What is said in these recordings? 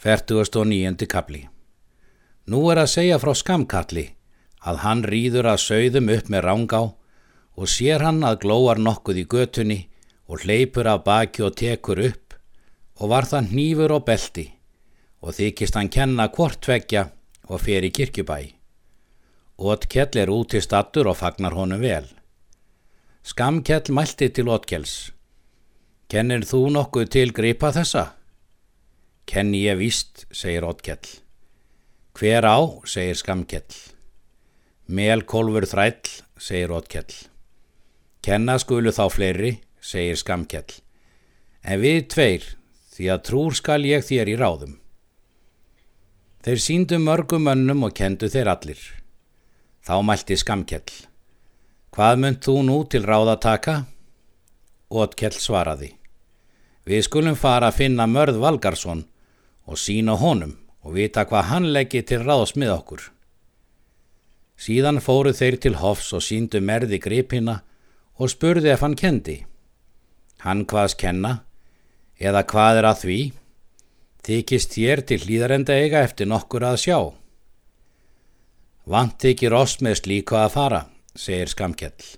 49. kapli Nú er að segja frá skamkalli að hann rýður að sögðum upp með rángá og sér hann að glóar nokkuð í götunni og hleypur af baki og tekur upp og var það hnífur og belti og þykist hann kenna hvort tveggja og fer í kirkjubæ. Ótkell er út í stattur og fagnar honum vel. Skamkell mælti til Ótkels. Kennir þú nokkuð til gripa þessa? Kenni ég víst, segir Ótkell. Hver á, segir Skamkell. Melkolfur þræll, segir Ótkell. Kenna skulu þá fleiri, segir Skamkell. En við tveir, því að trúr skal ég þér í ráðum. Þeir síndu mörgum önnum og kendu þeir allir. Þá mælti Skamkell. Hvað mynd þú nú til ráðataka? Ótkell svaraði. Við skulum fara að finna Mörð Valgarsson og sína honum og vita hvað hann leggi til ráðs með okkur. Síðan fóru þeir til Hofs og síndu merði gripina og spurði ef hann kendi. Hann hvaðs kenna, eða hvað er að því, þykist þér til hlýðarenda eiga eftir nokkur að sjá. Vant þykir oss með slíku að fara, segir Skamkjell,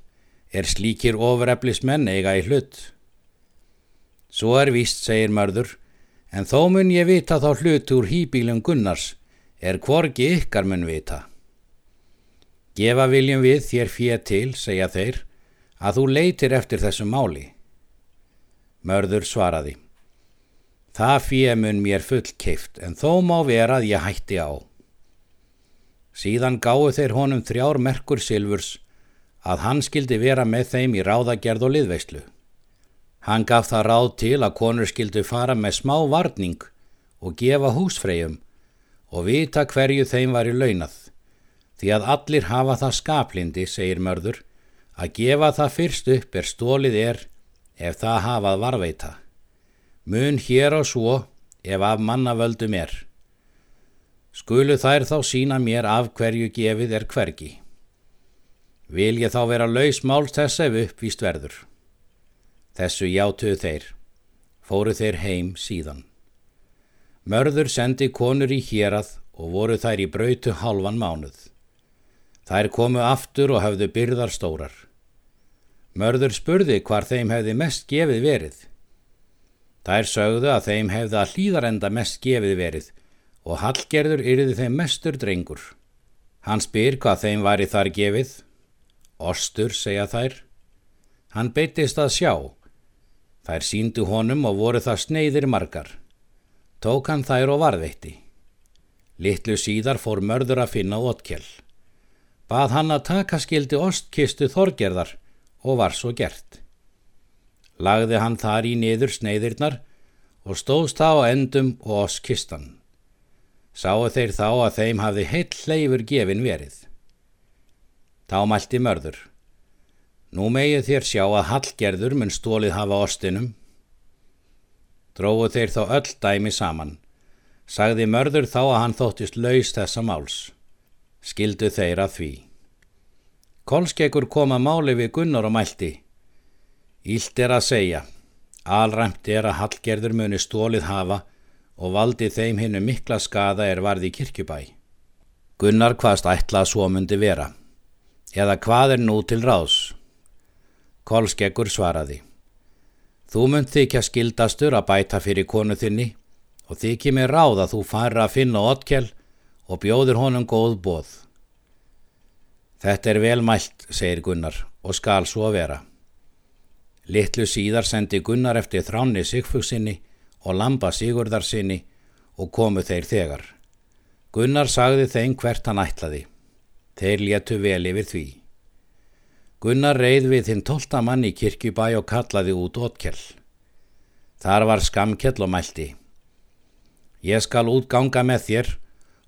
er slíkir ofureflismenn eiga í hlut. Svo er víst, segir mörður, En þó mun ég vita þá hlut úr hýbílum Gunnars er hvorki ykkar mun vita. Gefa viljum við þér fér til, segja þeir, að þú leitir eftir þessu máli. Mörður svaraði. Það fér mun mér full keift en þó má vera að ég hætti á. Síðan gáðu þeir honum þrjár merkur silfurs að hann skildi vera með þeim í ráðagerð og liðveislu. Hann gaf það ráð til að konur skildu fara með smá varning og gefa húsfreyjum og vita hverju þeim var í launað. Því að allir hafa það skaplindi, segir mörður, að gefa það fyrst upp er stólið er ef það hafað varveita. Mun hér og svo ef af mannavöldum er. Skulu þær þá sína mér af hverju gefið er hvergi. Vil ég þá vera laus máls þess ef uppvíst verður. Þessu játuðu þeir. Fóru þeir heim síðan. Mörður sendi konur í hérað og voru þær í brautu halvan mánuð. Þær komu aftur og hafðu byrðar stórar. Mörður spurði hvar þeim hefði mest gefið verið. Þær sögðu að þeim hefði að hlýðarenda mest gefið verið og Hallgerður yrði þeim mestur drengur. Hann spyr hvað þeim var í þar gefið. Ostur, segja þær. Hann beittist að sjá Þær síndu honum og voru það sneiðir margar. Tók hann þær og varðveitti. Littlu síðar fór mörður að finna ótkjell. Bað hann að taka skildi ostkistu þorgerðar og var svo gert. Lagði hann þar í niður sneiðirnar og stóðst þá endum og ostkistan. Sáu þeir þá að þeim hafði heill leifur gefin verið. Þá mælti mörður. Nú megið þér sjá að Hallgerður mun stólið hafa ostinum. Dróðu þeir þá öll dæmi saman. Sagði mörður þá að hann þóttist laus þessa máls. Skildu þeir að því. Kolskekkur kom að máli við Gunnar og mælti. Ílt er að segja. Alræmt er að Hallgerður muni stólið hafa og valdi þeim hinnu mikla skada er varði kirkjubæ. Gunnar hvaðst ætla að svo myndi vera. Eða hvað er nú til ráðs? Kolskeggur svaraði. Þú munt þykja skildastur að bæta fyrir konu þinni og þykji mig ráð að þú fara að finna otkjell og bjóður honum góð bóð. Þetta er velmælt, segir Gunnar, og skal svo vera. Littlu síðar sendi Gunnar eftir þráni Sigfugsinni og Lamba Sigurðarsinni og komu þeir þegar. Gunnar sagði þeim hvert hann ætlaði. Þeir létu vel yfir því. Gunnar reið við hinn tólta mann í kirkjubæ og kallaði út ótkell. Þar var skamkell og mælti. Ég skal útganga með þér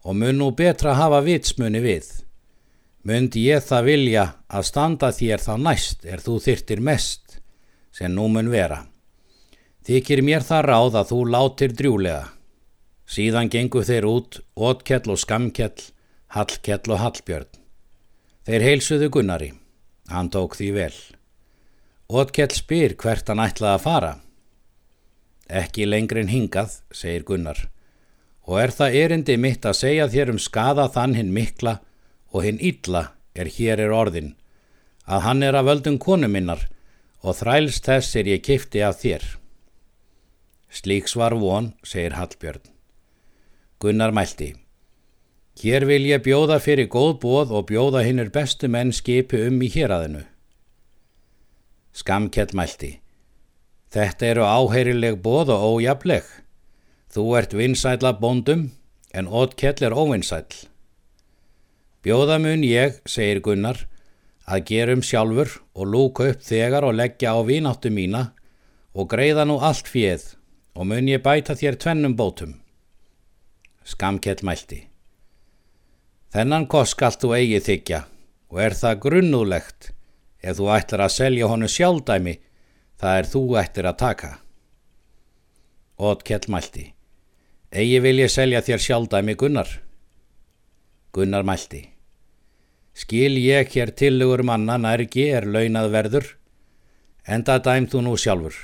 og mun nú betra hafa vitsmunni við. Mundi ég það vilja að standa þér þá næst er þú þyrtir mest sem nú mun vera. Þykir mér það ráð að þú látir drjúlega. Síðan gengu þeir út, ótkell og skamkell, hallkell og hallbjörn. Þeir heilsuðu Gunnari. Hann tók því vel. Ótkell spyr hvert hann ætlaði að fara. Ekki lengri en hingað, segir Gunnar, og er það erindi mitt að segja þér um skada þann hinn mikla og hinn illa er hér er orðin, að hann er að völdum konu minnar og þrælst þess er ég kifti af þér. Slíks var von, segir Hallbjörn. Gunnar mælti. Hér vil ég bjóða fyrir góð bóð og bjóða hinnur bestu menn skipi um í héræðinu. Skamkjell mælti. Þetta eru áheyrileg bóð og ójafleg. Þú ert vinsætla bóndum en ótkjell er óvinsætl. Bjóða mun ég, segir Gunnar, að gerum sjálfur og lúka upp þegar og leggja á vínáttu mína og greiða nú allt fjöð og mun ég bæta þér tvennum bótum. Skamkjell mælti. Þennan kost skalt þú eigi þykja og er það grunnúlegt ef þú ætlar að selja honu sjálfdæmi það er þú ættir að taka. Ótkjell mælti. Egi vil ég selja þér sjálfdæmi Gunnar. Gunnar mælti. Skil ég hér tilugur manna nærgi er launað verður, enda dæm þú nú sjálfur.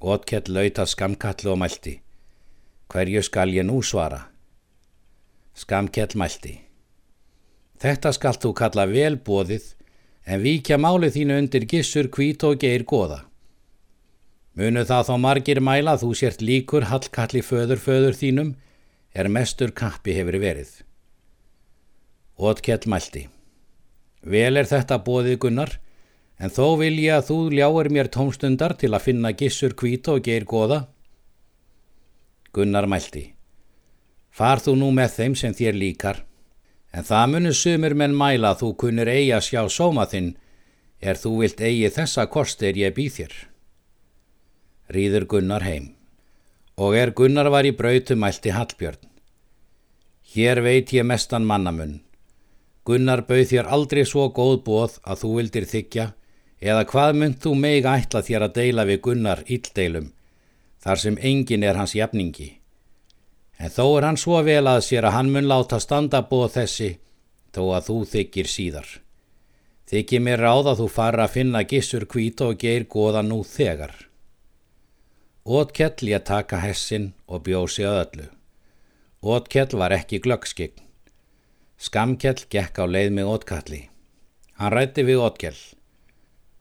Ótkjell lauta skamkallu og mælti. Hverju skal ég nú svara? Skamkjell mælti. Þetta skalt þú kalla velbóðið en víkja málið þínu undir gissur kvít og geir goða. Munu það þá margir mæla þú sért líkur hallkalli föður föður þínum er mestur kappi hefur verið. Ótkjell mælti. Vel er þetta bóðið gunnar en þó vil ég að þú ljáir mér tómstundar til að finna gissur kvít og geir goða Gunnar mælti. Far þú nú með þeim sem þér líkar, en það munur sumur menn mæla þú kunnir eigi að sjá sóma þinn, er þú vilt eigi þessa kostir ég býð þér. Rýður Gunnar heim. Og er Gunnar var í brautu mælti Hallbjörn. Hér veit ég mestan mannamun. Gunnar bauð þér aldrei svo góð bóð að þú vildir þykja, eða hvað mynd þú meig ætla þér að deila við Gunnar íldeilum, þar sem engin er hans jafningi. En þó er hann svo vel að sér að hann mun láta standa bóð þessi, þó að þú þykir síðar. Þykir mér ráð að þú fara að finna gissur kvít og geir goða nú þegar. Ótkell ég taka hessin og bjósi öllu. Ótkell var ekki glöggskign. Skamkell gekk á leið með ótkalli. Hann rætti við ótkell.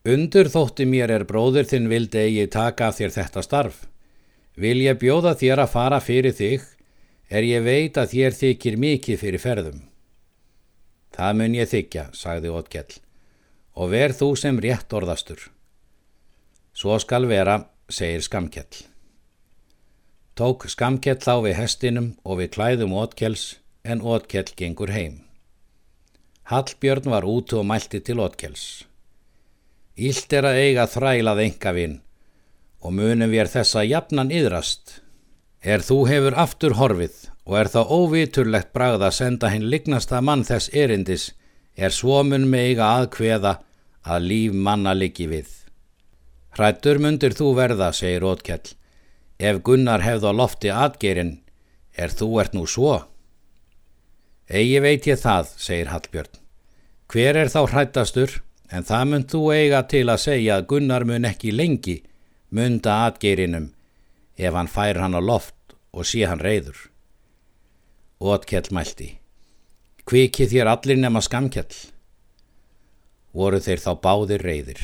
Undur þótti mér er bróður þinn vildi eigi taka þér þetta starf. Vil ég bjóða þér að fara fyrir þig, er ég veit að þér þykir mikið fyrir ferðum. Það mun ég þykja, sagði Ótkell, og ver þú sem rétt orðastur. Svo skal vera, segir Skamkell. Tók Skamkell þá við hestinum og við klæðum Ótkells, en Ótkell gengur heim. Hallbjörn var útu og mælti til Ótkells. Ílt er að eiga þrælað engavinn, og munum við þessa jafnan yðrast. Er þú hefur aftur horfið og er þá óviturlegt bragð að senda hinn lignasta mann þess erindis, er svomun meiga aðkveða að líf manna liggi við. Hrættur mundir þú verða, segir Ótkjell, ef Gunnar hefð á lofti atgerinn, er þú ert nú svo? Egi veit ég það, segir Hallbjörn. Hver er þá hrættastur, en það mun þú eiga til að segja að Gunnar mun ekki lengi, munda atgeirinum ef hann fær hann á loft og sé hann reyður. Ótkjell mælti. Kvikið þér allir nema skamkjell. Voru þeir þá báðir reyðir.